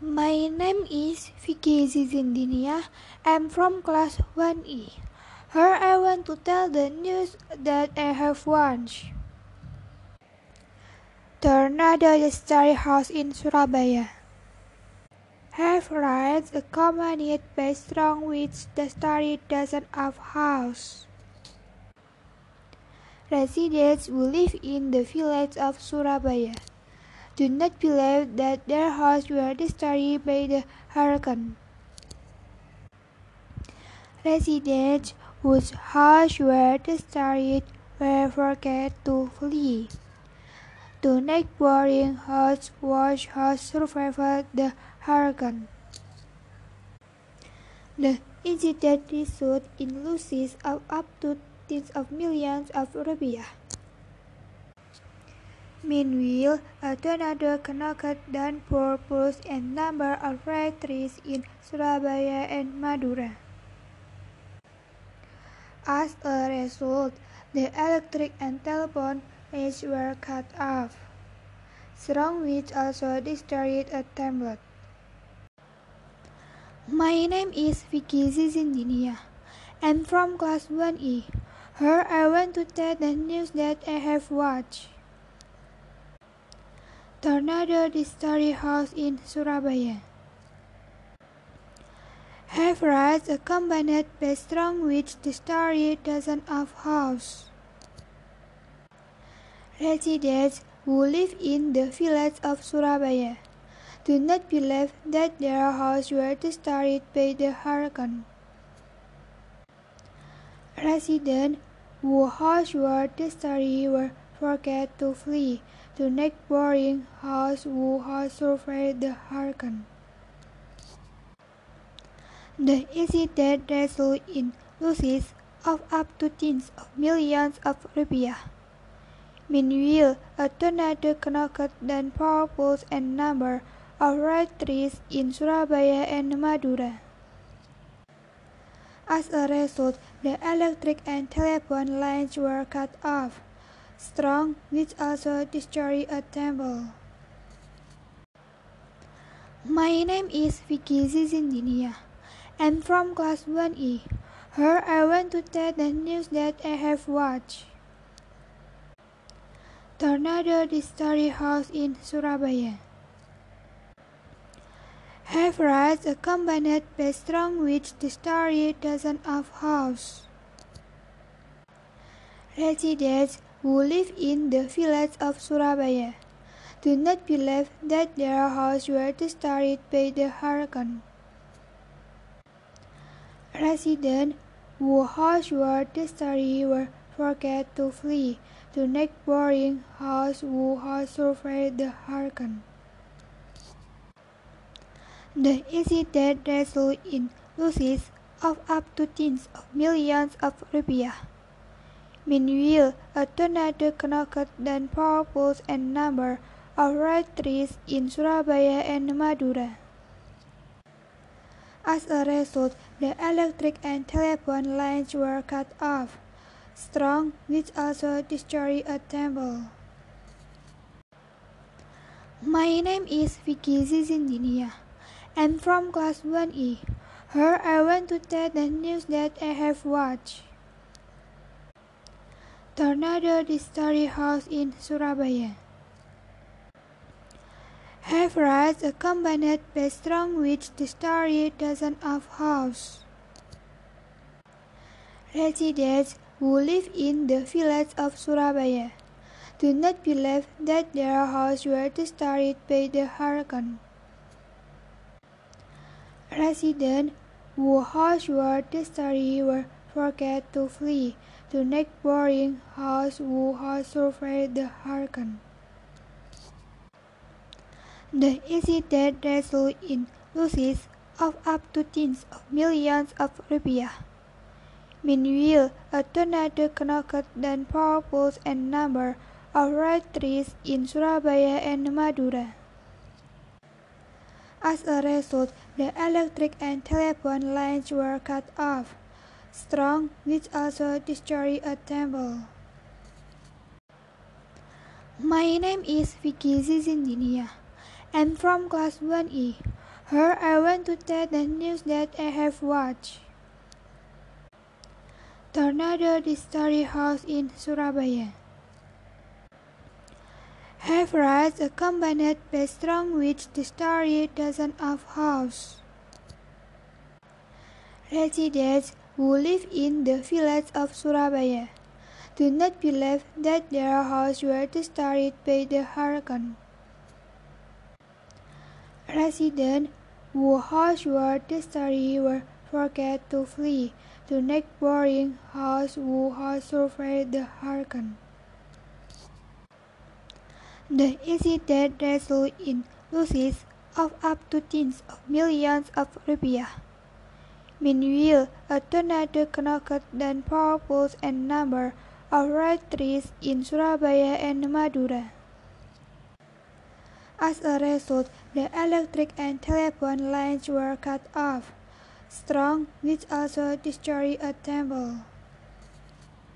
My name is Vicky Zizindinia. I'm from class 1E. Here I want to tell the news that I have watched. Tornado destroyed house in Surabaya. Have rains accompanied by strong winds destroyed dozens of houses. Residents who live in the village of Surabaya do not believe that their houses were destroyed by the hurricane. Residents whose houses were destroyed were forced to flee. The neighboring house was house survived the hurricane. The incident resulted in losses of up to tens of millions of rupiah. Meanwhile, a tornado knocked down four poles and number of trees in Surabaya and Madura. As a result, the electric and telephone lines were cut off. Strong winds also destroyed a temple. My name is Vicky Zizindinia. I'm from class 1E. Here I want to tell the news that I have watched. Tornado destroyed house in Surabaya. Heavy rains accompanied by strong winds destroyed dozens of houses. Residents who live in the village of Surabaya do not believe that their houses were destroyed by the hurricane. Residents whose houses were destroyed were forced to flee to neighboring houses who had survived the hurricane. The incident resulted in losses of up to tens of millions of rupiah. Meanwhile, a tornado knocked down power poles and number of red trees in Surabaya and Madura. As a result, the electric and telephone lines were cut off. Strong which also destroyed a temple. My name is Vicky Zizindinia. I'm from class 1E. Here I want to tell the news that I have watched. Tornado destroyed house in Surabaya. Heavy rains accompanied by strong winds destroyed dozens of houses. Residents who live in the village of Surabaya do not believe that their houses were destroyed by the hurricane. Residents whose houses were destroyed were forced to flee to neighboring houses who had survived the hurricane. The incident resulted in losses of up to tens of millions of rupiah. Meanwhile, a tornado knocked down power poles and number of red trees in Surabaya and Madura. As a result, the electric and telephone lines were cut off. Strong winds also destroyed a temple. My name is Vicky Zizindinia. I'm from class 1E. Here I want to tell the news that I have watched. Tornado destroyed house in Surabaya. Heavy rains accompanied by strong winds destroyed dozens of houses. Residents who live in the village of Surabaya do not believe that their houses were destroyed by the hurricane. Residents whose houses were destroyed were forced to flee to neighboring house who had survived the hurricane. The incident resulted in losses of up to tens of millions of rupiah. Meanwhile, a tornado knocked down power poles and number of red trees in Surabaya and Madura. As a result, the electric and telephone lines were cut off. Strong winds also destroyed a temple. My name is Vicky Zizindinia. I'm from class 1E. Here I want to tell the news that I have watched. Tornado destroyed house in Surabaya. Have rise accompanied by strong which destroyed dozens of houses. Residents who live in the village of Surabaya do not believe that their houses were destroyed by the hurricane. Residents whose houses were destroyed were forced to flee to neighboring houses who had survived the hurricane. The incident resulted in losses of up to tens of millions of rupiah. Meanwhile, a tornado knocked down power poles and number of red trees in Surabaya and Madura. As a result, the electric and telephone lines were cut off. Strong winds also destroyed a temple.